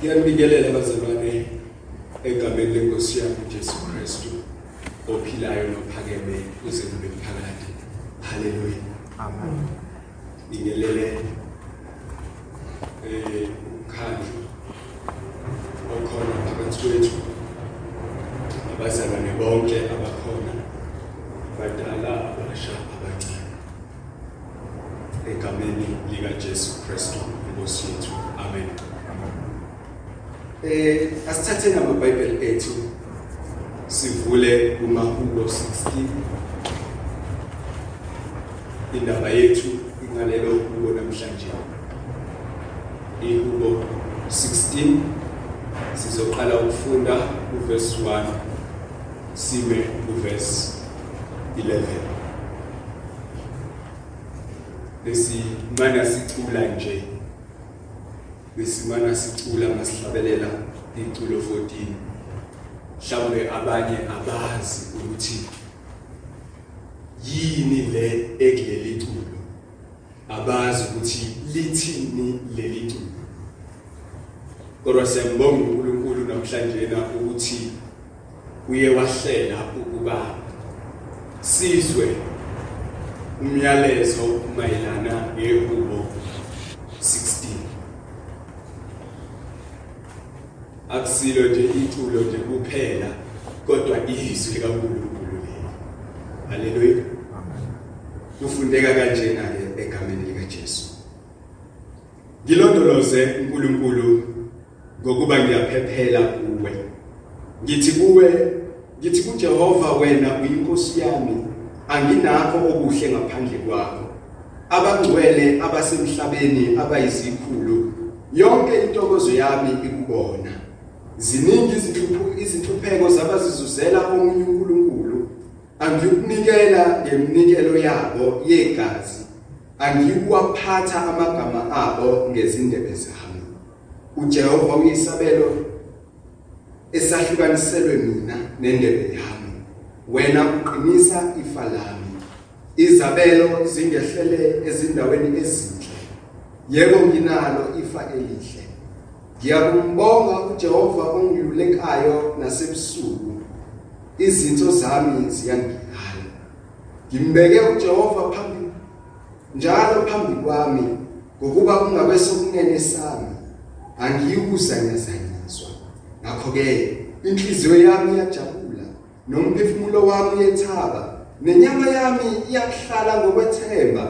Ngiyanibikelela bazalwane egameni lenkosi yami uJesu Kristu ophilayo nophakeme uze kube phakade. Haleluya. Amen. Ngingelele eh umkhandlu okhona phakathi kwethu abazalwane bonke abakhona badala abasha abancane egameni lika Jesu Kristu inkosi yethu amen eh asithatheni amabhayibheli ethu sivule uMahubo 16 indaba yethu ingalelo kubo namhlanje. Ihubo 16 sizoqala ukufunda uverse 1 sime uverse 11 besimana sicula nje besimana sicula masihlabelela iculo 14 mhlawumbe abanye abazi ukuthi yini le ekuleli culo. Abazi ukuthi lithini leli culo. Kodwa siyambonga uNkulunkulu namhlanje na ukuthi uye wahlela ukuba sizwe umyalezo mayelana ngehubo 16 akusilo nje iculo nje kuphela kodwa izwi likaNkulunkulu leli haleluya kufundeka kanjena ke egameni lika Jesu ngilondoloze uNkulunkulu ngokuba ngiyaphephela kuwe. Ngithi kuwe ngithi kuJehova wena uyinkosi yami anginakho okuhle ngaphandle kwakho. Abangcwele abasemhlabeni abayizikhulu yonke intokozo yami ikubona. Ziningi izinhlupheko zabazizuzela omunye uNkulunkulu. Angikunikela ngeminikelo yabo yegazi. Angikuwaphatha amagama abo ngezindebe zami. uJehova uyisabelo esahlukaniselwe mina nendebe yami. Wena uqinisa ifa lami. Izabelo zingehlele ezindaweni ezinhle. Yebo nginalo ifa elihle. Ngiyakumbonga uJehova ongilulekayo nasebusuku. Izinto zami ziyangihhala. Ngimbeke uJehova phambi njalo phambi kwami ngokuba kungakwesokunene sami. Angiyukuzanyazanyiswa. Ngakho ke inhliziyo yami iyajabula nomphefumulo wami uyethaba nenyama yami iyahlala ngokwethemba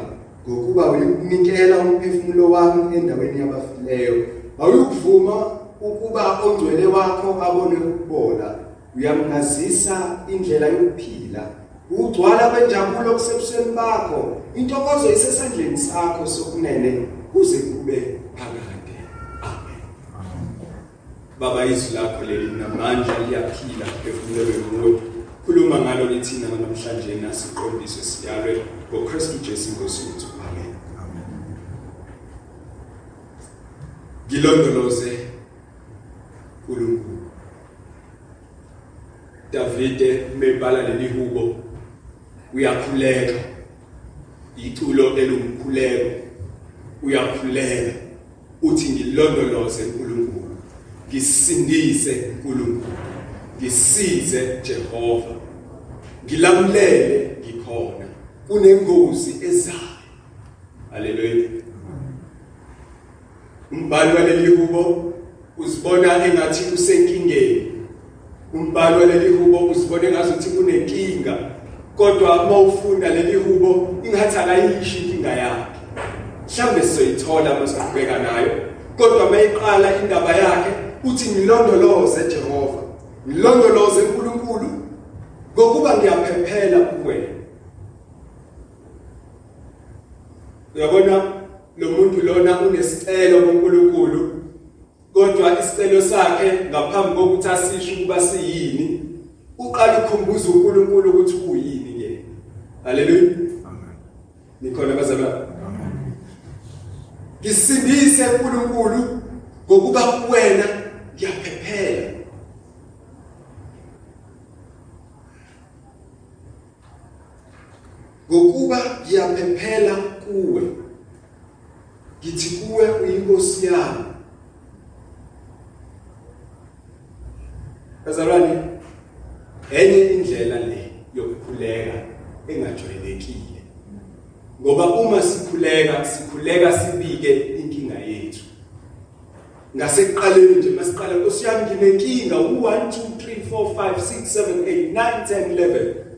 ngokuba uyikunikela umphefumulo wami endaweni yabafileyo awuyukuvuma ukuba ongcwele wakho abone ukubola uyamngazisa indlela yokuphila. Ugcwala benjabulo kusebusweni bakho. Intokozo isesandleni sakho sokunene kuze kube phakade. Amen. Baba izwi lakho leli namandla liyaphila efumulelwe nguwe. Khuluma ngalo lithina namhlanje nasiqondiswe siyalwe ngoKristu Jesu inkosi yethu amen ngilondoloze uNkulunkulu Davide mebala leli hubo uyakhuleka. Iculo elumkhuleko uyakhuleka. Uthi ngilondoloze uNkulunkulu ngisindise uNkulunkulu ngisize Jehova. Ngilamulele ngikhona. Kunengozi ezayo. Haleluya umbhali waleli hubo uzibona engathi usenkingeni. Umbhali waleli hubo uzibona engazuthi kunenkinga kodwa uma ufunda leli hubo ingathi akayisho inkinga yakhe. Mhlawumbe sizoyithola masiqhubeka nayo. Kodwa mayiqala indaba yakhe uthi ngilondoloze Jehova ngilondoloze uNkulunkulu ngokuba ngiyaphephela kuwe uyabona? Lo muntu lona unesicelo kuNkulunkulu kodwa isicelo sakhe ngaphambi kokuthi asisho ukuba siyini uqala ukukhumbuza uNkulunkulu ukuthi uyini ke haleluya Amen. nikhona bazalwane Amen. ngisindise uNkulunkulu ngokuba kuwena ngiyaphephela ngokuba ngiyaphephela kuwe ngithi kuwe uyinkosi yami bazalwane enye indlela le yokukhuleka engajwayelekile. Ngoba uma sikhuleka sikhuleka sibike inkinga yethu. Ngasekuqaleni nje masiqala Nkosi yami nginenkinga. U1 2 3 4 5 6 7 8 9 10 11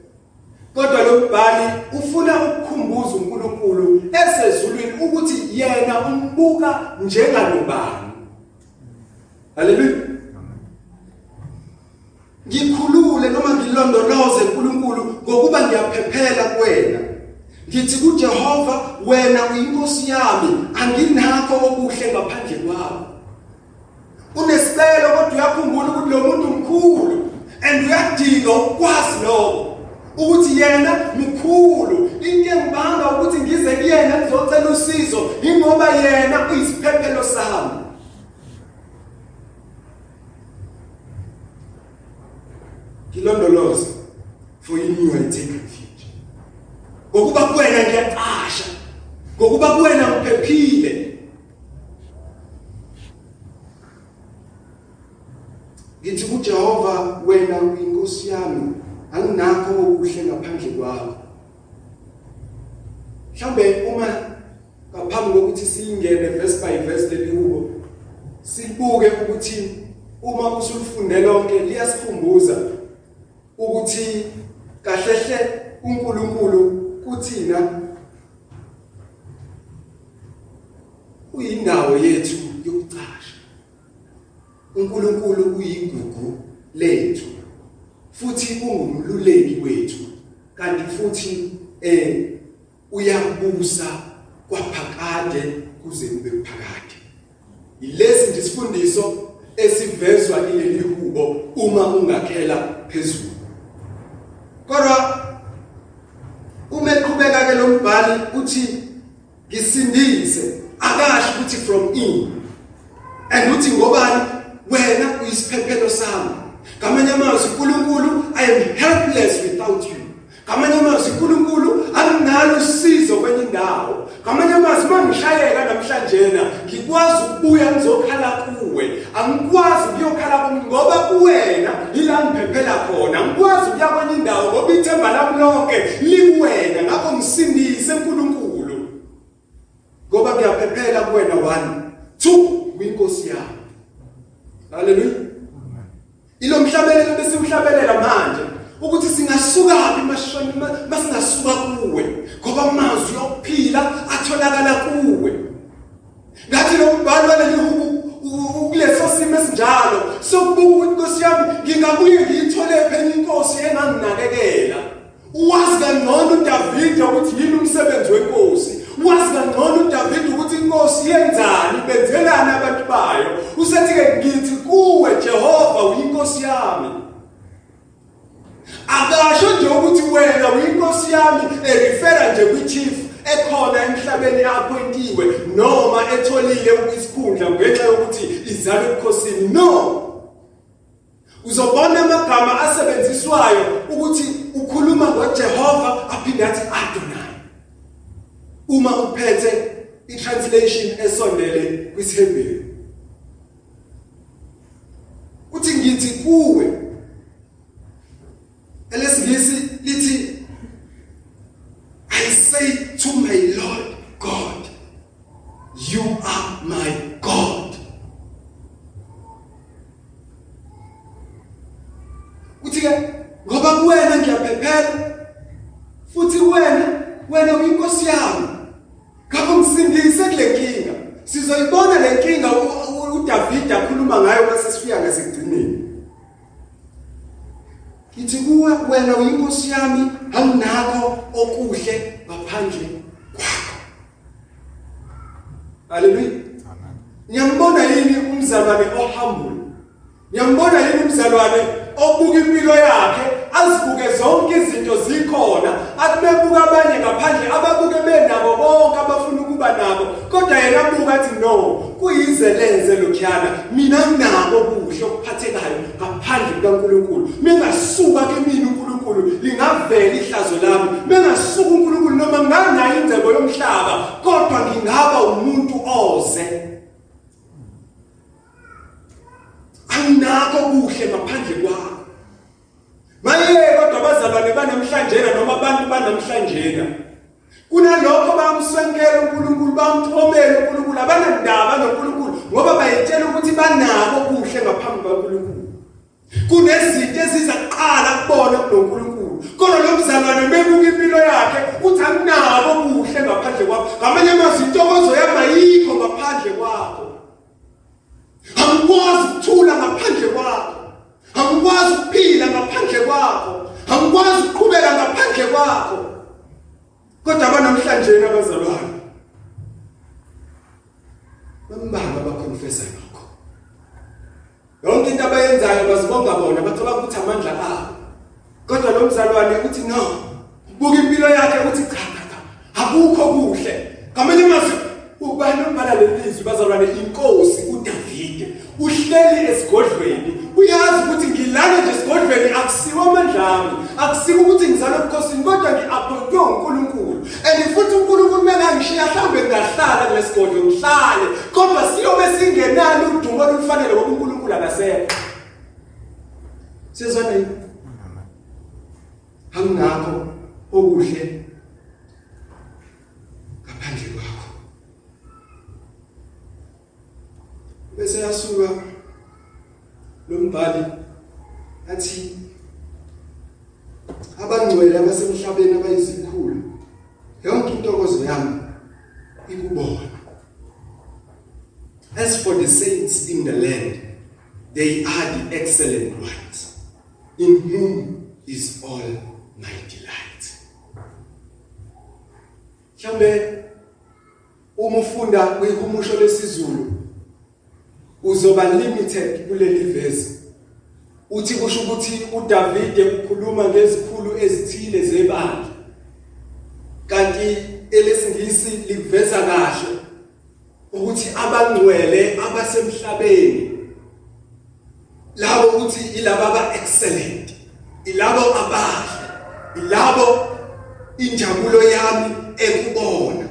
kodwa lo mbhali ufuna ukukhumbuza uNkulunkulu esezulwini ukuthi yena umbuka njengalobani haleluya. Ngikhulule noma ngilondoloze uNkulunkulu ngokuba ngiyaphephela kuwena. Ngithi kuJehova wena uyinkosi yami anginakho okuhle ngaphandle kwakho. Unesicelo kodwa uyakhumbula ukuthi lo muntu mkhulu and uyadinga ukwazi lokho. Ukuthi yena mkhulu into engibanga ukuthi ngize kuyena ngizocela usizo ingoba yena uyisiphephelo sami. Ngilondoloze for in you I take refuge ngokuba kuwena ngiyaqasha ngokuba kuwena ngiphephile ngithi kuJehova wena uyinkosi yami. Anginakho okuhle ngaphandle kwakho mhlambe uma ngaphambi kokuthi singene verse by verse lelihubo sibuke ukuthi uma usulifunde lonke liyasikhumbuza ukuthi kahlehle uNkulunkulu kuthina. Uyindawo yethu yokucasha. uNkulunkulu uyigugu lethu. Futhi ungumluleki wethu kanti futhi eh uyabusa kwaphakade kuze kube phakade. Ilesi ndisifundiso esivezwa kuleli hubo uma ungakhela phezulu. Kodwa uma eqhubeka ke lo mbhali uthi ngisindise akasho ukuthi from in. And uthi ngobani? Wena uyisiphephelo sami. Ngamanye amazwi uNkulunkulu I am helpless without you. Ngamanye amazwi uNkulunkulu anginalo usizo kwenye indawo. Ngamanye amazwi mangishayeka namhlanje na ngikwazi ukubuya ngizokhala kuwe. Angikwazi ukuyokhala kumi ngoba kuwena ila ngiphephela khona. Angikwazi ukuya kwenye indawo ngoba ithemba lami lonke likuwena ngakho ngisindise uNkulunkulu ngoba ngiyaphephela kuwena 1 2 kwinkosi yami. Haleluya ilo mhlabelelo bese umhlabelela manje ukuthi singasuka phi mashoni masingasuka kuwe ngoba amazwi okuphila atholakala kuwe ngathi lo mbhalo waleli kuleso simo esinjalo sokubuka ukuthi Nkosi yami ngingabuye ngiyithole phenye inkosi enganginakekela uwazi kangcono uDavid ukuthi yini umsebenzi wenkosi wazi kangcono uDavid ukuthi inkosi yenzani benzelani abantu bayo usethi ke ngithi kuwe Jehova uyinkosi yami akasho nje ukuthi wena uyinkosi yami erifera nje kwichief ekhona emhlabeni appointiwe noma etholile isikhundla ngenxa yokuthi izalwe ebukhosini no uzobona amagama asebenziswayo ukuthi ukhuluma ngoJehova aphinde athi Adonai uma uphethe itranslation esondele kwisihebheru uthi ngithi kuwe elesingisi lithi I say to my Lord God, you are my God. Uthi ke ngoba kuwena ngiyaphephela futhi wena wena uyinkosi yami. Ngakho ngisindise kule nkinga. Sizoyibona le nkinga uDavid akhuluma ngayo mase sifika ngasekugcineni. Ngithi kuwe wena uyinkosi yami anginakho okuhle ngaphandle kwakho. Haleluya. Ngiyambona yini umzalwane ohambule? Ngiyambona yini umzalwane obuka impilo yakhe azibuke zonke izinto zikhona. Akubebuka abanye ngaphandle ababuke benabo bonke abafuna ukuba nabo. Kodwa yena abuka athi no kuyizeleze lokhuyana. Mina nginako okuhle okuphathekayo ngaphandle kukaNkuluNkulu. Mengasuka kimi uNkulunkulu lingavela ihlazo lami. Mengasuka uNkulunkulu noma nganayo inzebo yomhlaba kodwa ngingaba umuntu oze. Anginakho okuhle ngaphandle kwakho maye kodwa abazalwane banamhlanje noma abantu banamhlanje kunalokho bayamswenkela uNkulunkulu bamthomela uNkulunkulu. Abanandaba noNkulunkulu ngoba bayitshela ukuthi banabo kuhle ngaphambi kaNkulunkulu kunezinto eziza kuqala kubona kuNkulunkulu kodwa lo mzalwane bebuka impilo yakhe uthi akunabo kuhle ngaphandle kwakho ngamanye amazwi intokozo yami ayikho ngaphandle kwakho angikwazi ukuthula ngaphandle kwakho angikwazi ukuphila ngaphandle kwakho angikwazi ukuqhubeka ngaphandle kwakho kodwa abanamhlanje abazalwane bambanga baconfessa lokho yonke into abayenzayo bazibonga bona bathola ukuthi amandla abo kodwa lo mzalwane uthi no buka impilo yakhe uthi cha cha akukho kuhle ngamanye amazwi ubani umbhala lelizwi bazalwane inkosi uDavide uhleli esigodlweni uyazi ukuthi ngilana nje esigodlweni akusiwo amandlami akusiko ukuthi ngizalwe ebukhosini kodwa ngiappointwe uNkulunkulu and futhi uNkulunkulu mengangishiya mhlambe ngahlala kulesigodlo ngihlale kodwa siyobe singenalo udumo olufanele ngoba uNkulunkulu akasekho sizwana yini angakho okuhle ngaphandle kwakho bese yasuka lo mbhali athi abangcwele abasemhlabeni abayizikhulu yonke intokozo yami ikubona as for the saints in the land they are the excellent ones in whom is all my delight mhlambe uma ufunda kwihumusho lesizulu uzoba limited kuleli verse uthi kusho ukuthi uDavide ukhuluma ngezikhulu ezithile zebandla kanti elesingisi liveza kahle. Ukuthi abangcwele abasemhlabeni. Labo ukuthi ilabo aba excellent ilabo abahle ilabo injabulo yami ekubona.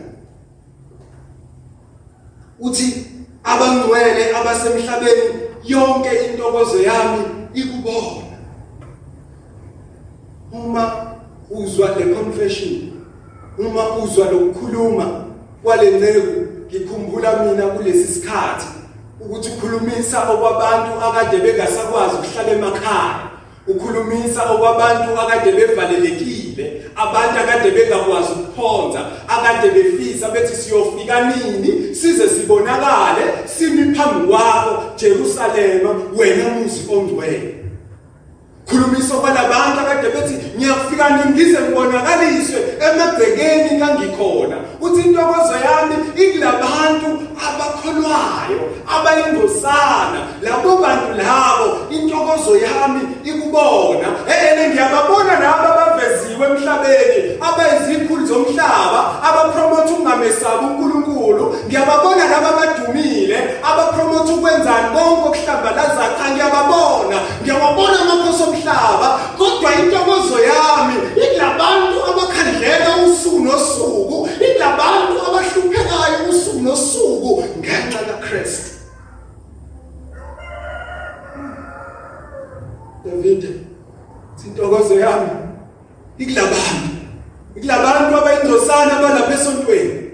Uthi abangcwele abasemhlabeni yonke intokozo yami ikubona. Uma uzwa le confession uma uzwa lokukhuluma kwale nceku ngikhumbula mina kulesi sikhathi ukuthi ukhulumisa okwabantu akade bengasakwazi ukuhlala emakhaya. Ukhulumisa okwabantu akade bevalelekile abantu akade bengakwazi ukuphonza akade befisa bethi siyofika nini size sibonakale simi phambi kwakho Jerusalema wena muzi ongcwele. Khulumisa kwalabantu akade bethi ngiyafika nini ngize ngibonakaliswe emagcekeni kangikhona uthi intokozo yami ikulabantu abakholwayo abayingosana. Labo bantu labo intokozo yami ikubona. Ene ngiyababona labo abaveziwe emhlabeni abayizikhulu zomhlaba abapromote ukungamesabi uNkulunkulu. Ngiyababona labo abadumile abapromote ukwenzani? Konke okuhlambalaza cha ngiyababona. Ngiyababona amakhosi omhlaba kodwa intokozo yami ilabantu abakhandleka usuku nosuku ilabantu abahluphekayo usuku nosuku ngenxa kaKristu. David intokozo yami ikulabantu ikulabantu abayingcosana abalapha esontweni.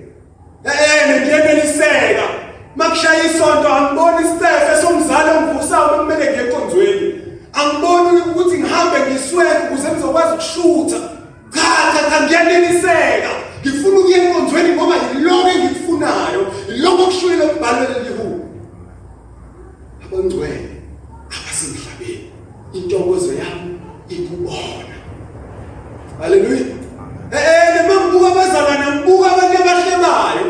Eh ngiyeneliseka. Makushaya isonto angiboni isicefe somzalo ongivusayo kumele ngiye enkonzweni angiboni ukuthi ngihambe ngisweke ukuze ngizokwazi ukushutha. Cha cha cha ngiyaneliseka. Ngifuna ukuya enkonzweni ngoba yiloko engikufunayo yiloko kushuyile umbhalo lelihubo abangcwele abasemhlabeni intokozo yami ikubona haleluya eh ngibuka abazalwane ngibuka abantu abahlebayo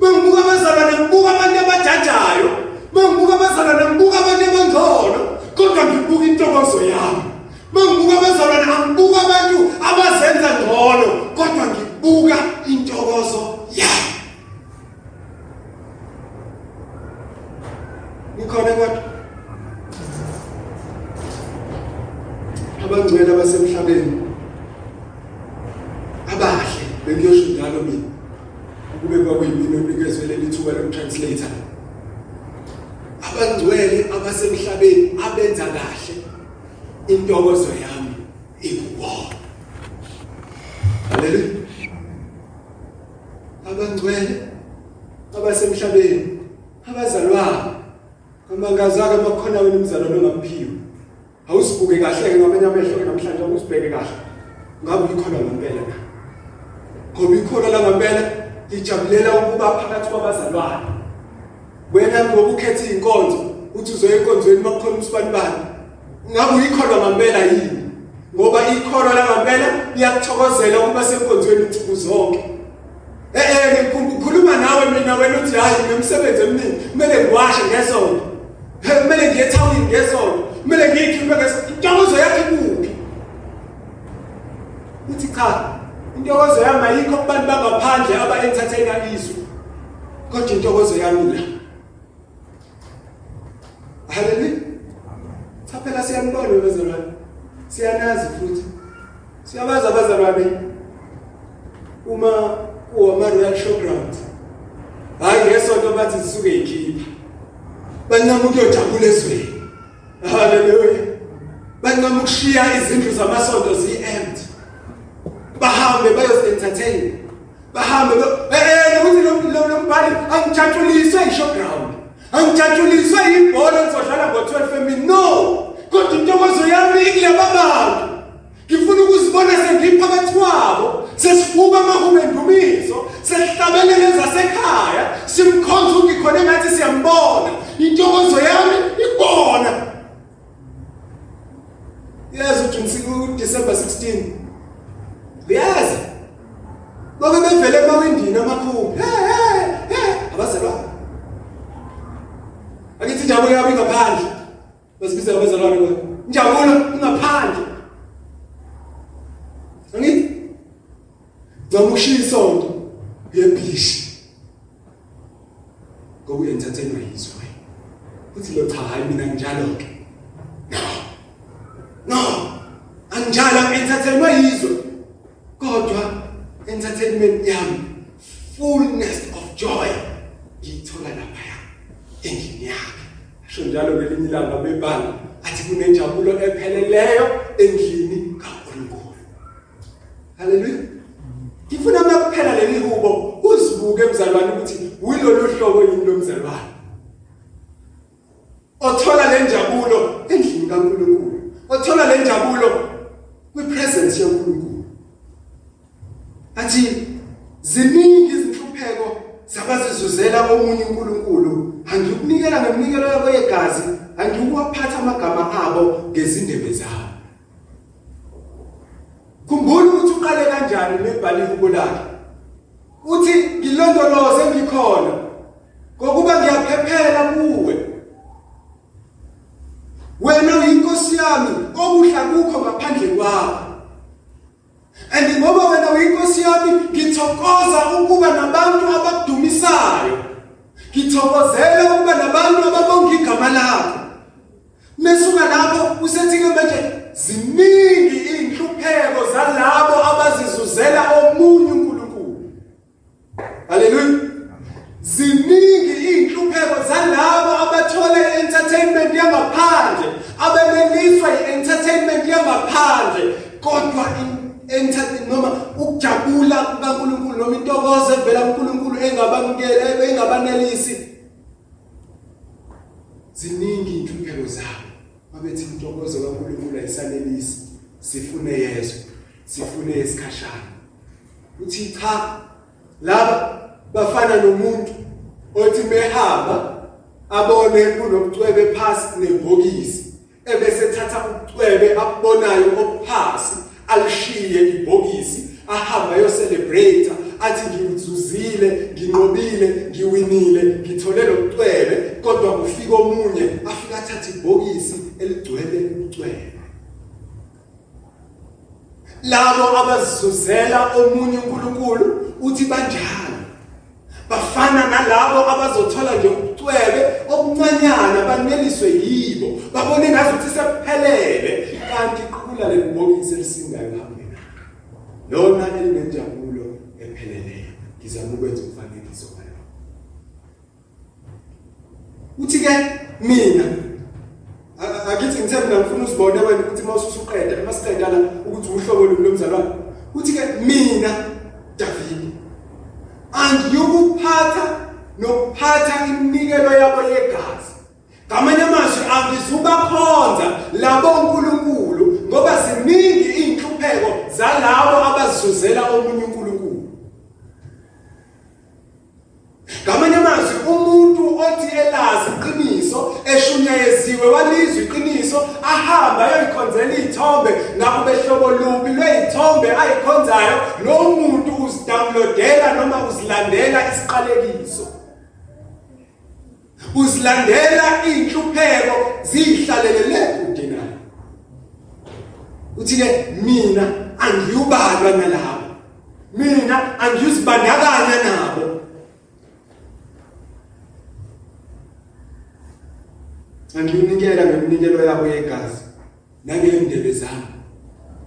bengibuka abazalwane ngibuka abantu abajajayo bengibuka abazalwane ngibuka abantu abangcono kodwa ngibuka intokozo yami bengibuka abazalwane angibuka abantu abazenza ngcono kodwa ngibuka intokozo yami nikhona kodwa abangcwele abasemhlabeni abahle bengiyosho njalo mina ukube kwakuyimini onikezwe leli thuba lokutranslator abangcwele abasemhlabeni abenza kahle intokozo yami ikubona haleluya abangcwele abasemhlabeni abazalwane amangazi ake makhona wena umzalwane ongamphiwe awusibuke kahle ke ngamanye amehlo namhlanje awusibheke kahle ngabe uyikhona ngempela na ngoba ikhona la ngempela lijabulela ukuba phakathi kwabazalwane wena ngoba ukhetha izinkonzo uthi uzoya enkonzweni makukhona umsibani bani ngabe uyikhona ngempela yini ngoba ikhona la ngempela liyakuthokozela ukuba senkonzweni insuku zonke eh eh ngikhuluma nawe mina wena uthi hayi nginomsebenzi eminingi kumele ngiwashe ngesonto. Kumele ngiye ethawini ngesonto. Kumele ngiyikhiphe ngesonto. Yakhe kuphi uthi cha intokozo yami ayikho kubantu bangaphandle aba-entertaina izwe kodwa intokozo yami la. Haleluya cha phela siyanibona bazalwane siyanazi futhi. Siyabazi abazalwane. Uma kuwama-royal showground. Hhayi ngesonto bathi zisuke yikhipha bancama ukuyojabula ezweni. Haleluya bancama ukushiya izindlu zamasonto ziyi-empty bahambe bayozi-entertain bahambe eh ukuthi lo mbhali angijathuliswe i-showground. Angijathuliswe ibhola engizodlala ngo-12 emini. No! Kodwa intokozo yami ikulaba bantu ngifuna ukuzibona sengiphakathi kwabo sesifuka amahume ndumiso sesihlabelele zasekhaya simkhonza ungikhona engathi siyambona intokozo yami ikubona yazi ukuthi uDecember 16 liyazi Ngoba bevele emawindini amakhulu. Hey hey hey abazalwane. Akithi injabulo yabo ingaphandle. Basibiza abazalwane kwa. Injabulo ingaphandle. Noma ushiya isonto yebhishi. Ngoba uyentertainwa yizwe. Uthi lo cha hayi mina njalo ke. No. No. Anjalo entertainwa yizwe. Kodwa entertainment yami fullness of joy ngithola lapha endlini yakhe asho njalo ngelinye ilanga bebala athi kunenjabulo epheleleyo endlini kaNkulunkulu haleluya ngifuna makuphela leli hubo uzibuke emzalwane ukuthi uyilolu hlobo yini lomzalwane othola le njabulo endlini kaNkulunkulu othola le njabulo kwipresence yaNkulunkulu athi ziningi izinhlupheko zabazizuzela omunye uNkulunkulu angikunikela ngeminikelo yabo yegazi angikuwaphatha amagama abo ngezindebe zabo khumbula ukuthi uqale kanjani lebhali ihubo lakhe uthi ngilondoloze ngikhona ngokuba ngiyaphephela kuwe wena uyinkosi yami okuhla kukho ngaphandle kwakho and ngoba wena uyinkosi yami ngithokoza ukuba nabantu abakudumisayo. Ngithokozela ukuba nabantu ababonga igama lakho. Mesuka lapho usethi ke manje ziningi inhlupheko zalabo abazizuzela omunye uNkulunkulu. Haleluya ziningi inhlupheko zalabo abathola entertainment yangaphandle. Abeneliswa i-entertainment yangaphandle kodwa noma ukujabula kukaNkulunkulu noma intokozo evela kuNkulunkulu engabamukela engabanelisi ziningi inhlupheko zabo. Babethi intokozo kaNkulunkulu ayisanelisi sifune yezwe sifune isikhashana uthi cha laba bafana nomuntu othi mehamba abone kunobucwebe phansi nebhokisi. Ebese thatha ubucwebe abubonayo obuphasi alishiye ibhokisi ahamba yo celebrate athi ngizuzile nginqobile ngiwinile ngithole lobucwebe kodwa kufika omunye afika athatha ibhokisi eligcwele ubucwebe labo abazizuzela omunye uNkulunkulu uthi banjalo. Bafana nalabo abazothola nje ubucwebe obuncanyana baneliswe yibo. Babone ngazuthi sephelele kanti qhubula lebhokisi elisingayo phambili lona elinenjabulo epheleleyo ngizama ukwenza umfanekiso ngayo uthi ke mina akithi ngithe mina ngifuna usibone wena ukuthi mawususuqeda masiqeda la ukuthi uhlobo lomzalwane. Uthi ke mina David angiyukuphatha nokuphatha iminikelo yabo yegazi. Ngamanye amazwi angizubakhonza labo uNkulunkulu ngoba ziningi inhlupheko zalabo abazizuzela omunye uNkulunkulu. Ngamanye amazwi umuntu othi elazi iqiniso eshunyeziwe walizwe iqiniso ahamba ayoyikhonzela izithombe ngabe behlobo lubi lwezithombe ayikhonzayo lo muntu uzidownloadela noma uzilandela isiqalekiso. Uzilandela inhlupheko zihlalele lekude naye uthi ke mina angiyubalwa nalabo. Mina angiyuzibandakanya nabo. Angiyinikela ngeminikelo yabo yegazi nangendebe zami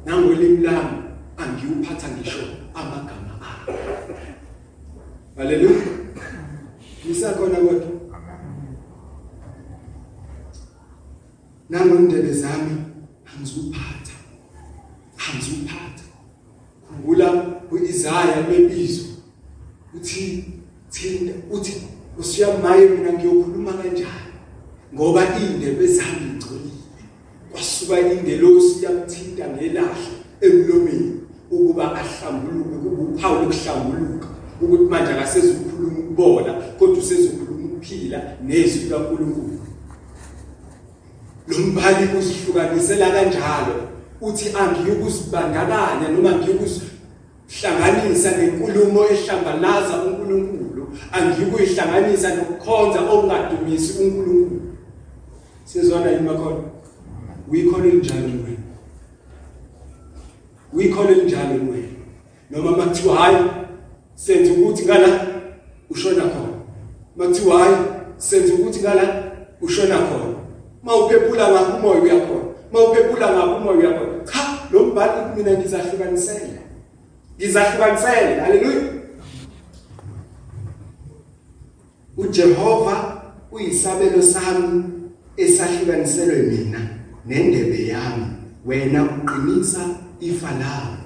nangolimi lami angiyuphatha ngisho amagama abo. Haleluya ngisakhona kodwa nangondebe zami angizuphatha. Angizuphatha. Khumbula uIsaya bebizo. Uthi thinda uthi usiyamaye mina ngiyokhuluma kanjani? Ngoba indebe zami ngcolile. Kwasuka ingelosi yamthinta ngelahle emlomeni ukuba ahlambuluke kuba uphawu lokuhlambuluka. Ukuthi manje akasezukhuluma ukubola kodwa usezokhuluma ukuphila nezwi kaNkulunkulu lo mbhali uzihlukanisela kanjalo uthi angiyukuzibandakanya noma ngiyukuzihlanganisa nenkulumo ehlambalaza uNkulunkulu angiyukuyihlanganisa nokukhonza okungadumisi uNkulunkulu Sizwana yini bakhona? Uyikhona elinjalo wena. Uyikhona elinjalo wena. Noma makuthiwa hayi senze ukuthi ngala ushona khona. Makuthiwa hayi senze ukuthi ngala ushona khona. Mawuphephula ngapha umoya uyakhona. Mawuphephula ngapha umoya uyakhona. Cha, lo mbhalo mina ngizahlukanisela. Ngizahlukanisela. Haleluya. uJehova uyisabelo sami esahlukaniselwe mina nendebe yami wena uqinisa ifa lami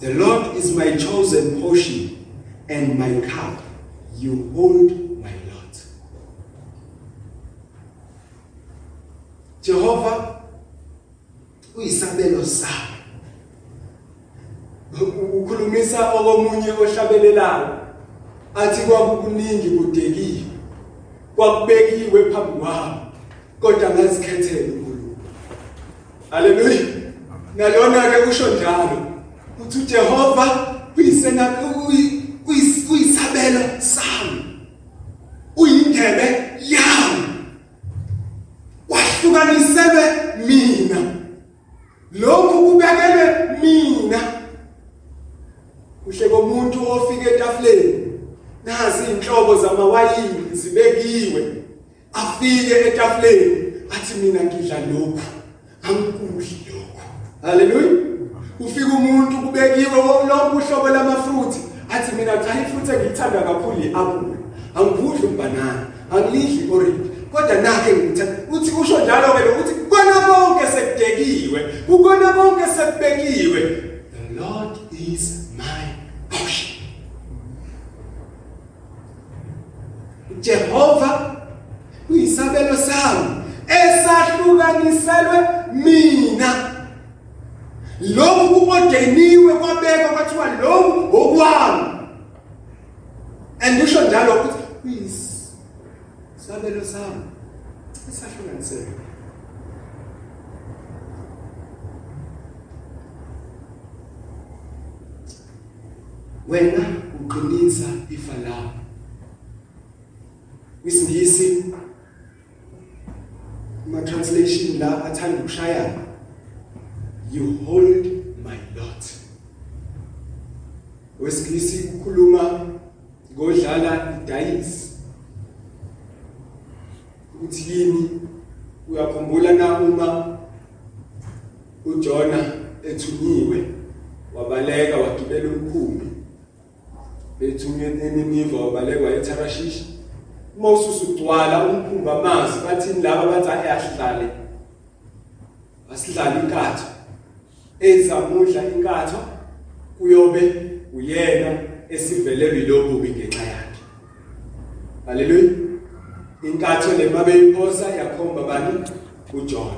The Lord is my chosen portion and my cup you hold my lot Jehova uyisabelo sami. Ukhulumisa okomunye ohlabelelayo athi kwakukuningi kudekiwe kwakubekiwe phambi kwami kodwa ngazikhethela uNkulunkulu. Haleluya. Nalona ke kusho njalo uthi uJehova uyisena uyisabelo sami. Uyindebe yami wahlukaniselwe mina. Lokhu kubekelwe mina. Kuhle komuntu ofika etafuleni nazi inhlobo zamawayini zibekiwe afike etafuleni athi mina ngidla lokhu angikudli lokhu. Haleluya ufika umuntu kubekiwe lonke uhlobo lamafruthi athi mina cha ifruthi engiyithanda kakhulu iapple angikudli umbanana angilidli orange kodwa nakhe ngithanda uthi usho njalo ke ukuthi kona konke sekudekiwe ukona konke sekubekiwe the lord is Jehova uyisabelo sami esahlukaniselwe mina. Lokhu kukodeniwe kwabekwa kwathiwa lokhu okwami andisho njalo ukuthi uyisabelo sami esahlukaniselwe wena uqinisa ifa lakho isingisi ma translation la athanda ukushayana you hold my lot. Wesingisi ukukhuluma ngodlala idayisi ukuthi yini uyakhumbula na uma uJona ethunyiwe wabaleka wagibela umkhumbi? Bethunywe eNiniva wabalekwa eTarashish uma ususugcwala umkhumba amazi bathini laba bathi ayahlale asidlala inkatho? Ezamudla inkatho kuyobe uyena esivelelwe lobubi ngenxa yakhe. Haleluya. Inkatho lemabe iphosa yakhomba bani uJohn.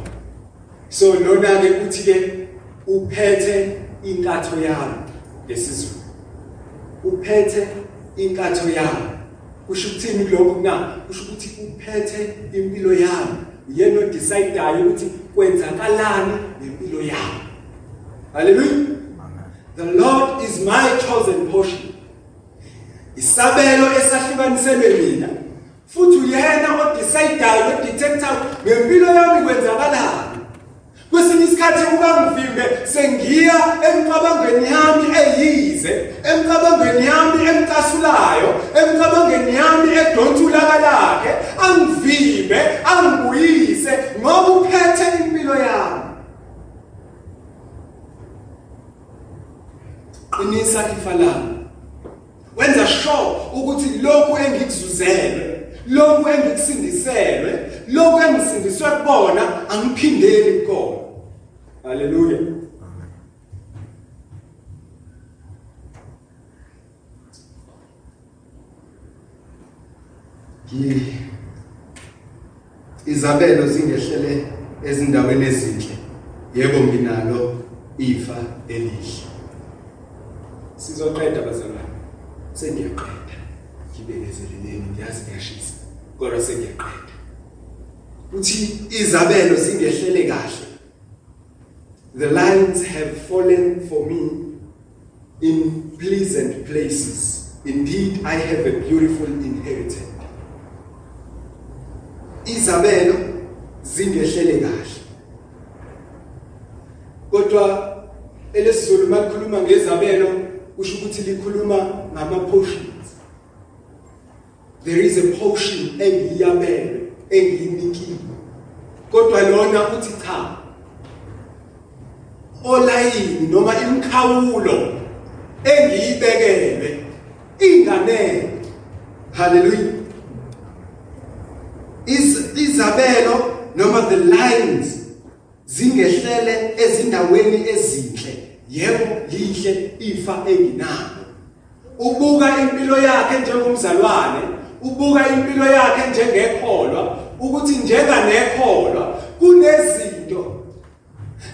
So lona ke uthi ke uphethe inkatho yami lesizulu. Uphethe inkatho yami kusho ukuthini lokho na kusho ukuthi uphethe impilo yami uyena odecideayo ukuthi kwenzakalani ngempilo yami haleluya the lord is my chosen portion. Isabelo esahlukaniselwe mina. Futhi uyena odecideayo odetector ngempilo yami kwenzakalani Kwesinye isikhathi ubangivimbe sengiya emcabangweni yami eyize, emcabangweni yami emcasulayo, emcabangweni yami edonsa ulaka lakhe, angivimbe, angibuyise ngoba uphethe impilo yami. Qinisa ifa lami. Wenza sure ukuthi lokhu engikuzuzele lokhu engikusindiselwe lokhu engisindiswe kubona angiphindeli kukona haleluya izabelo zingehlele ezindaweni ezinhle. Yebo nginalo ifa elihle. Sizoqeda bazalwane. Sengiyaqeda ngibekezeleleni. Ngiyazi ngiyashisa kodwa sengiyaqeda uthi izabelo zingehlele kahle. The lines have fallen for me in pleasant places. Indeed i have a beautiful inheritance. Izabelo zingehlele kahle. Kodwa elesizulu makukhuluma ngezabelo usho ukuthi likhuluma ngama portions there is a portion engiyabelwe engiyinikiwe kodwa lona uthi cha olayini noma imkhawulo engiyibekelwe inganele haleluya is izabelo noma the lines zingehlele ezindaweni ezinhle. Yebo lihle ifa enginalo. Ubuka impilo yakhe njengomzalwane. Ubuka impilo yakhe njengekholwa ukuthi njenga nekholwa kunezinto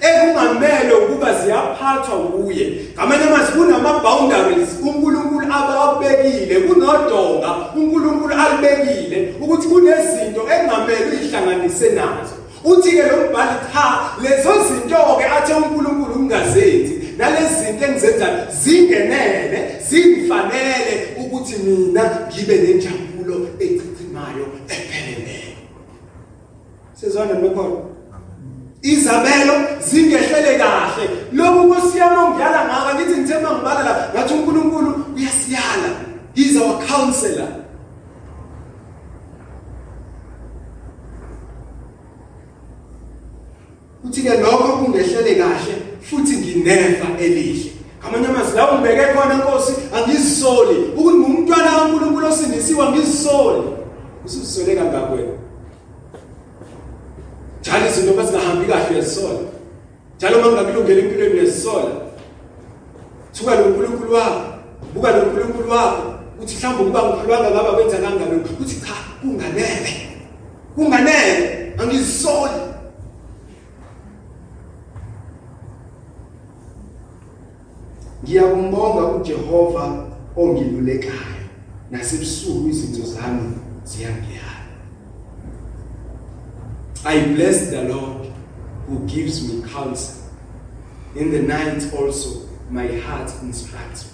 ekungamele ukuba ziyaphathwa kuye. Ngamanye amazwi kunama boundaries uNkulunkulu abawabekile kunodonga uNkulunkulu alibekile ukuthi kunezinto engamele uyihlanganise nazo. Uthi ke lo mbhali cha lezo zinto ke athe uNkulunkulu ungazenzi nalezi zinto engizenzayo zingenele zingifanele ukuthi mina ngibe nenjabulo. Injabulo echichimayo epheleleyo sizwana nokhona. Izabelo zingehlele kahle. Lokhu nkosiyami ongiyala ngaka ngithi ngithe mangibala la ngathi uNkulunkulu uyasiyala. He's our counselor. Uthi ke lokho kungehlele kahle futhi nginefa elihle. Ngamanye amazwi la ungibeke khona Nkosi angizisoli ukuthi ngumntwana kaNkulunkulu osindisiwe angizisoli usizisole kangaka wena njalo izinto mazingahambi kahle uyazisola. Njalo uma kungakulungela empilweni uyazisola. Thuka lo nkulunkulu wakho. Buka lo nkulunkulu wakho. Uthi mhlawumbe ukuba ngikhulwanga ngaba kwenza kangani uthi cha kunganele. Kunganele. Angizisoli Ngiyakumbonga uJehova ongilulekayo. Nasebusuku izinto zami ziyangiyala. I bless the Lord who gives me counsel. In the night also my heart instructs me.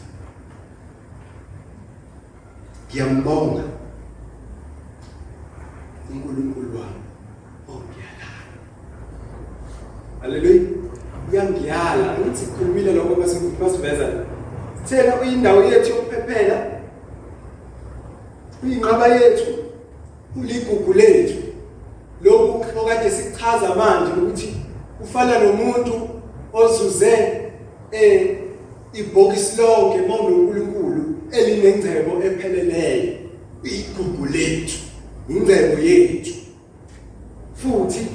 Ngiyambonga uNkulunkulu wami ongiyalayo. Hallelujah. uyangiyala ngithi khulumile lokho bese masiveza thena uyindawo yethu yokuphephela uyinqaba yethu uligugu lethu. Lokhu okade sichaza manje ukuthi ufana nomuntu ozuze eh ibhokisi lonke mawunoNkulunkulu elinengcebo epheleleyo. Igugu lethu ingcebo yethu. Futhi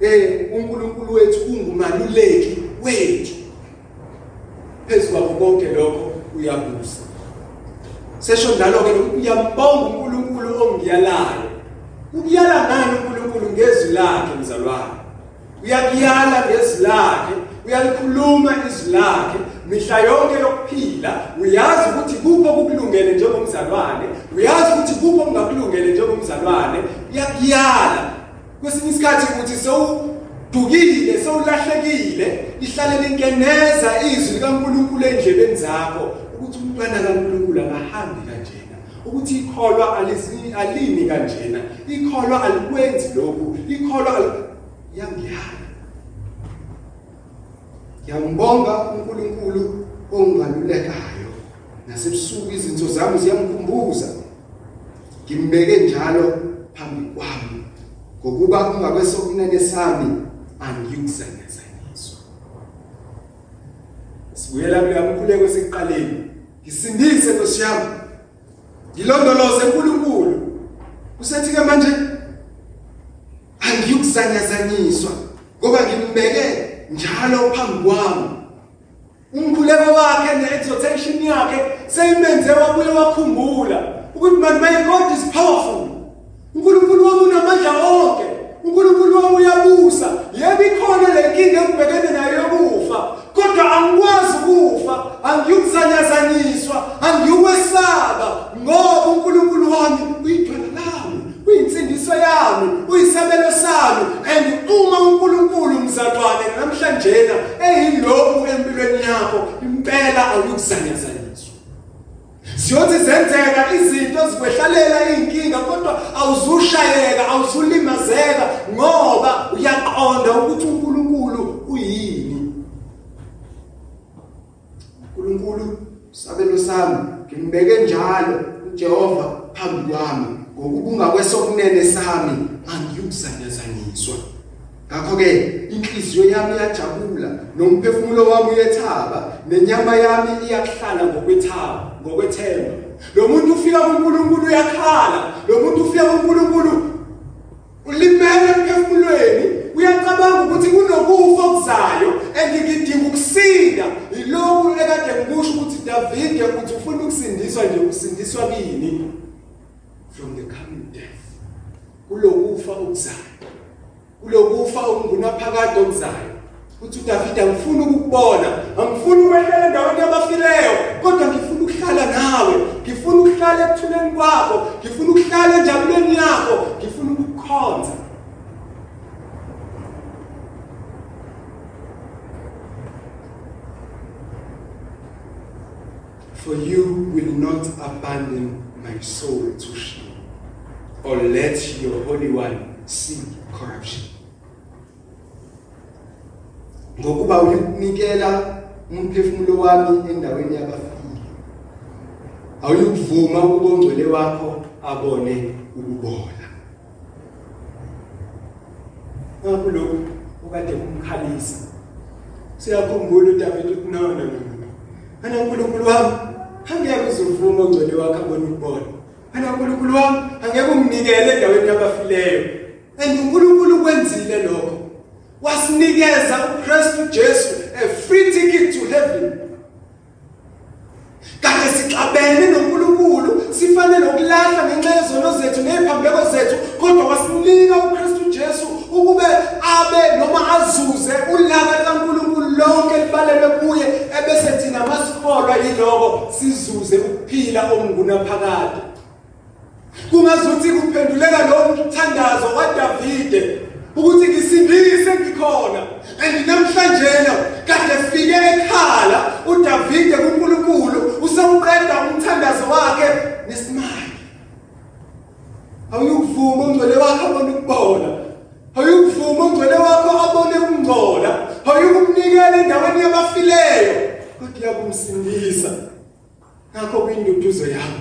eh uNkulunkulu wethu ungumaluleki wethu. Phezulu konke lokho uyabusa. Sesho njalo ke uyambonga uNkulunkulu ongiyalayo. Ukuyala ngani uNkulunkulu? Ngezwi lakhe mzalwane. Uyakuyala ngezwi lakhe uyalikhuluma izwi lakhe. Mihla yonke yokuphila uyazi ukuthi kupho kukulungele njengomzalwane. Uyazi ukuthi kupho kungakulungele njengomzalwane. Uyakuyala. Kwesinye isikhathi ukuthi sewudukile sewulahlekile lihlale linkeneza izwi likaNkulunkulu endlebeni zakho. Ukuthi umntwana kaNkulunkulu akahambi kanjena ukuthi ikholwa alizini alini kanjena. Ikholwa alikwenzi lokhu. Ikholwa yangiyala Ngiyambonga uNkulunkulu ongalulekayo. Nasebusuku izinto zami ziyamkhumbuza. Ngimbeke njalo phambi kwami. Ngokuba ungakwesokunene sami angiyukuzanyazanyiswa Sibuyela kule mkhuleko sekuqaleni. Ngisindise Nkosi yami. Ngilondoloze uNkulunkulu. Usethi ke manje angiyukuzanyazanyiswa ngoba ngimbeke njalo phambi kwami. Umkhuleko wakhe neexhortation yakhe seyimenze wabuye wakhumbula ukuthi man my God is powerful. uNkulunkulu wami unamandla onke uNkulunkulu wami uyabusa. Yebo ikhona le nkinga engibhekene nayo yokufa kodwa angikwazi ukufa. Angiyukuzanyazanyiswa angiyukwesaba ngoba uNkulunkulu wami uyithwala lami uyinsindiso yami uyisabelo sami. And uma uNkulunkulu mzalwane namhlanje eyilokhu empilweni yakho impela awukuzanyazanyiswa siyothi zenzeka izinto zikwehlalela inkinga kodwa awuzushayeka awuzulimazeka ngoba uyaqonda ukuthi uNkulunkulu uyini. uNkulunkulu sabelo sami ngimbeke njalo uJehova phambi kwami. Ngokubunga kwesokunene sami angiyukuzanyazanyiswa ngakho ke inhliziyo yami iyajabula nomphefumulo wami uyethaba nenyama yami iyahlala ngokwethaba ngokwethemba. Lo muntu ufika kuNkulunkulu uyakhala lo muntu ufika kuNkulunkulu ulimele emphefumulweni. Uyacabanga ukuthi kunokufa okuzayo engikidinga ukusinda ilokhu ekade ngikusho ukuthi David uthi ufuna ukusindiswa nje ukusindiswa kini from the coming death. Kulokufa okuzayo. Kulokufa okungunaphakade okuzayo. Uthi uDavid angifuni ukukubona. Angifuni ukwehlela endaweni yabafileyo kodwa ngifuna ukuhlala nawe. Ngifuna ukuhlala ekuthuleni kwakho. Ngifuna ukuhlala enjabulweni yakho. Ngifuna ukukhonza. For you will not abandon my soul to shame or let your Holy One see corruption. Ngokuba unikela umphefumulo wami endaweni yabafile. Awuyukuvuma ukuba ongcwele wakho abone ukubola. Ngakho lokhu ukade kumkhalisa. Siyakhumbula uDavid ukuthi no no no. Ana uNkulunkulu wami angeke uzuvuma ongcwele wakho abone ukubola. Ana uNkulunkulu wami angeke umnikele endaweni yabafileyo. And uNkulunkulu kwenzile lokho. Wasinikeza uKristu Jesu a free ticket to heaven. Kade sixabene noNkulunkulu sifanele ukulahla ngenxa yezono zethu neziphambeko zethu kodwa wasinika uKristu Jesu ukube abe noma azuze ulaka likaNkulunkulu lonke libalelwe kuye ebese thina masikholwa yiloko sizuze ukuphila okungunaphakade kungazuthi kuphenduleka lo mthandazo kaDavide ukuthi ngisindise ngikhona and namhlanje kade fike ekhala uDavide kuNkulunkulu usewuqeda umthandazo wakhe nesimali awuyukuvuma ungcwele wakhe abone ukubona. Awuyukuvuma ungcwele wakho abone ukungcola. Awuyukumnikela endaweni yabafileyo. Kodwa uyakumsindisa ngakho kuyinduduzo yami.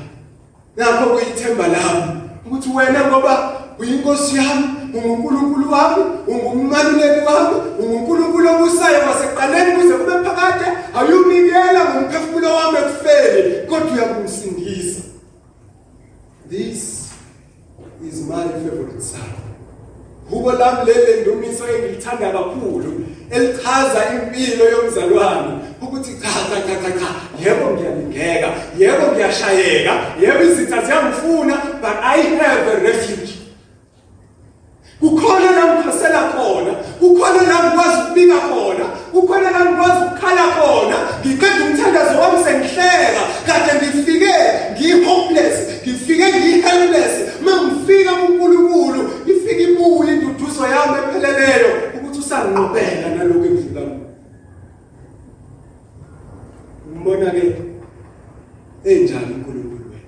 Nakho kuyithemba lami ukuthi wena ngoba uyinkosi yami ungunkulunkulu wami ungummaluleki wami ungunkulunkulu obusayo wasekuqaleni kuze kube phakade ayunikela ngomphefumulo wami ekufeni. Kodwa uyakumsindisa this my favorite son hubo lami lele ndumiso engilithanda kakhulu. Elichaza impilo yomzalwane ukuthi cha cha cha cha cha yebo ngiyalingeka yebo ngiyashayeka yebo izitha ziyangifuna but i have a refuge. Kukhona la ngikhosela khona kukhona la ngikwazi ukubika khona kukhona la ngikwazi ukukhala khona ngiqeda umthandazo wami sengihleka kade ngifike ngi-hopeless ngifike ngi-helpless. Uma ngifika kuNkulunkulu ifika ibuye induduzo yami epheleleyo. Ukuthi usanginqobela nalokho engidlula kuko mbona ke enjani uNkulunkulu wena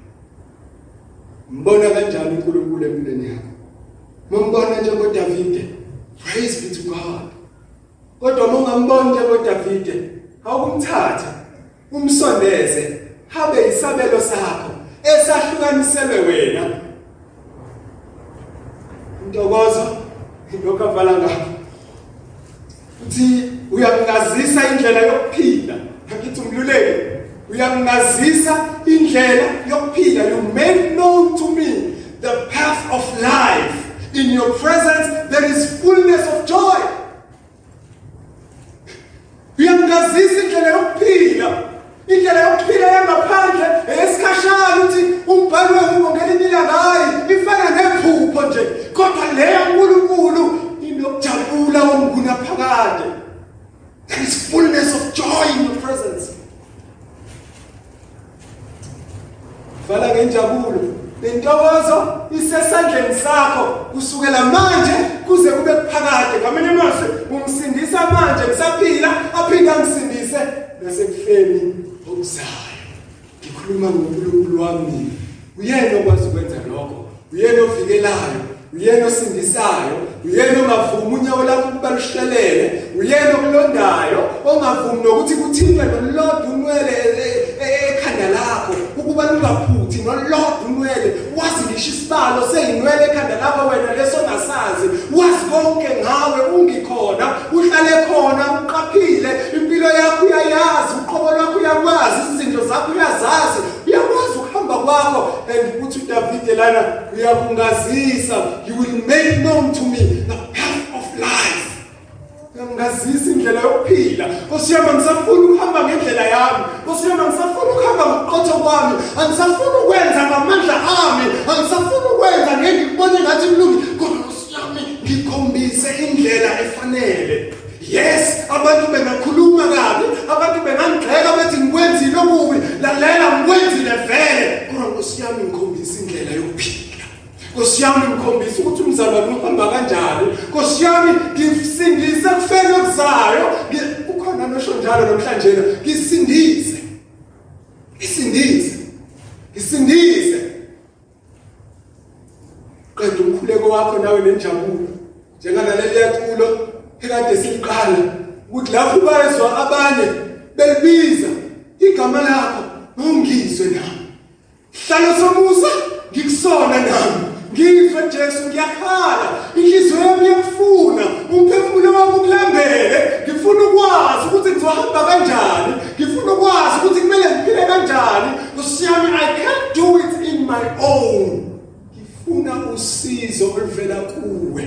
mbona kanjani uNkulunkulu empilweni yakho Mumbona njengoDavide. Praise be to God. Kodwa mongamboni njengoDavide, awukumthatha umsondeze habe isabelo sakho esahlukaniselwe wena. Intokozo lokho avala ngakho. Uthi uyangazisa indlela yokuphila. Akithi umluleki uyangazisa indlela yokuphila you make known to me the path of life In your presence, there is fullness of joy. Uyangazisa indlela yokuphila. Indlela yokuphila yangaphandle esikhashana ukuthi umbhalo wengubo ngelinye ilanga hayi ifana nephupho nje. Kodwa le yaNkulunkulu inokujabula omguna phakade. There is fullness of joy in your presence. Vala ngenjabulo lentokozo isesandleni sakho kusukela manje kuze kube kuphakade ngamanye amazwi umsindisa manje ngisaphila aphinde angisindise nasekufeni okuzayo ngikhuluma ngoNkulunkulu wami uyena okwazi ukwenza lokho uyena ovikelayo uyena osindisayo uyena ongavumi unyawo lakho ukuba luhlelele uyena okulondayo ongavumi nokuthi kuthinte nolodwa unwele ekhanda lakho ukuba lungaphuthi nolodwa unwele wazi ngisho isibalo seyinwele ekhanda lakho wena leso ngasazi wazi konke ngawe ungikhona uhlale khona uqaphile impilo yakho uyayazi uqobo lwakho uyakwazi izinto zakho uyazazi uyakwazi ukuhamba kwakho and uthi uDavide lana uyakungazisa you will make known to me the path of life ngazisa indlela yokuphila Nkosiyami ngisafuna ukuhamba ngendlela yami Nkosiyami ngisafuna ukuhamba ngokuqotho kwami angisafuna ukwenza ngamandla ami angisafuna ukwenza ngeke ngibone ngathi kulungi kodwa Nkosiyami ngikhombise indlela efanele Yes abantu bengakhuluma kabi abantu bengangigxeka bethi ngikwenzile okubi lalela ngikwenzile vele kodwa Nkosiyami ngikhombise indlela yokuphila Nkosi yami ngikhombisa ukuthi umzalwane uhamba kanjani. Nkosi yami ngisindise kufeni okuzayo. Ukhona nosho njalo namhlanje ngisindise. Isindise. Isindise. Qeda umkhuleko wakho nawe nenjabulo. Njenganaleli yaculo ekade siliqala ukuthi lapho bayezwa abanye belibiza igama lakho ngongizwe nami. Hlalo somusa ngikusona nami. ngizwe Jesu ngiyakhala. Inhliziyo yami iyakufuna. Umphefumulo wami ukulambele. Ngifuna ukwazi ukuthi ngizohamba kanjani. Ngifuna ukwazi ukuthi kumele ngiphile kanjani. Kusiyami I can't do it in my own. Ngifuna usizo oluvela kuwe.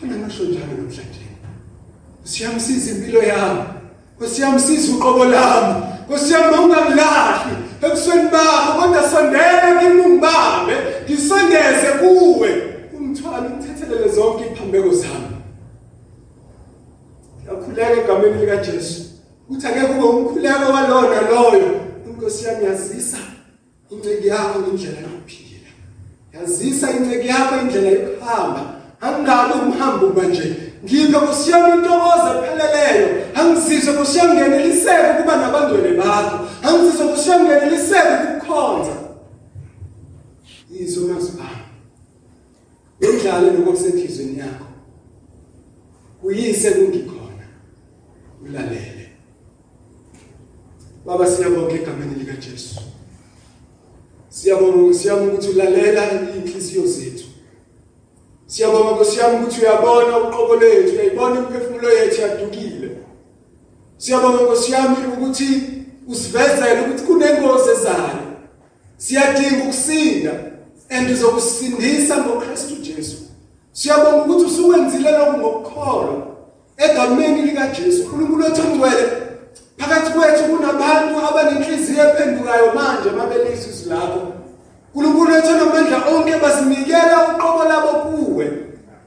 Khona ngisho njalo namhlanje siyamsiza impilo yami kusiyamsiza uqobo lami kusiyama ungangilahli ebusweni bakho kodwa sondela kimi ungibambe ngisondeze kuwe umthwalo umthethelele zonke iphambeko zami yakhuleka egameni lika Jesu uthi ake kube umkhuleko walona loyo inkosi yami yazisa inceki yakho indlela yokuphila yazisa inceki yakho indlela yokuhamba angabe umhambo manje. Ngiphe kusiyami intokozo epheleleyo. Angizizwe kusiyangeneliseke ukuba nabangcwele bakho. Angizizwe kusiyangeneliseke ukukhonza. Izwe mazibani ngendlala nokusenhlizweni yakho. Kuyise kungikhona. Ulalele. Baba siyabonga egameni lika Jesu siyabonga siyabonga ukuthi ulalela inhliziyo zethu. Siyabonga Nkosi yami ukuthi uyabona uqobo lethu, uyayibona imphefumulo yethu yadukile. Siyabonga Nkosi yami ukuthi usivezele ukuthi kunengozi ezayo. Siyadinga ukusinda. and uzokusindisa ngoKristu Jesu siyabonga ukuthi usukwenzile lokho ngokukholwa egameni lika Jesu uNkulunkulu wethu ongcwele phakathi kwethu kunabantu abanenhliziyo ephendukayo manje mabelizwe izwi lakho uNkulunkulu wethu onamandla onke basinikela uqobo labo kuwe.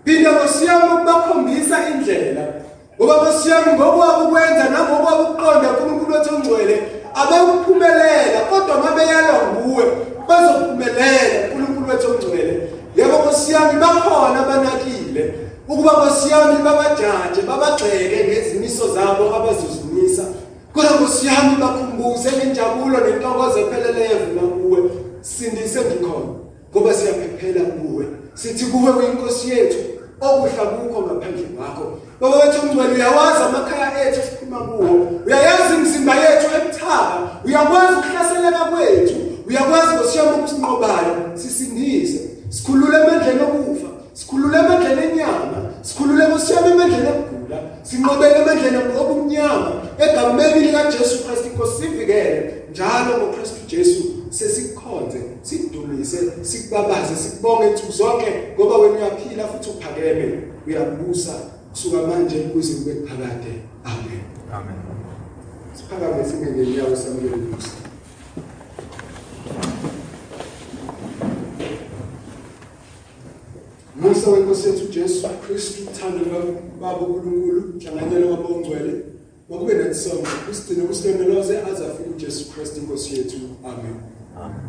Phinda ngosiyami ukubakhombisa indlela. Ngoba ngosiyami ngokwabo ukwenza nangokwabo ukuqonda kuNkulunkulu wethu ongcwele abekuphumelela kodwa mabeyalwa nguwe bazophumelela uNkulunkulu wethu ongcwele yebo ngosiyami bakhona abanakile ukuba ngosiyami babajaje babagxeke ngezimiso zabo abazozimisa. Kodwa ngosiyami bakhumbuze ngenjabulo nentokozo epheleleyo evela kuwe. Sindise ngikhona ngoba siyaphephela kuwe. Sithi kuwe uyinkosi yethu okuhla kukho ngaphandle kwakho. Baba wethu ongcwele uyawazi amakhaya ethu siphuma kuwo. Uyayazi imizimba yethu ebuthaka uyakwazi ukuhlaseleka kwethu. Uyakwazi ngosiyami ukusinqobayo sisindise. Sikhulule emandleni okufa. Sikhulule emandleni enyama. Sikhulule ngosiyami emandleni okugula sinqobele emandleni obumnyama egameni lika Jesu Christ inkosi sivikele njalo ngoKristu Jesu sesikhonze sidumise sikubabaze sikubonge nsuku zonke ngoba wena uyaphila futhi uphakeme. Uyabusa kusuka manje kuze kube phakade amen. Amen. siphakame singene inyawo samukele Musa wenkosi yethu Jesu Kristu uthando lwababa uNkulunkulu inhlanganyelo kwabongcwele makube nathi sonke kusigcine kusilondoloze azafika uJesu Kristu inkosi yethu amen Amen.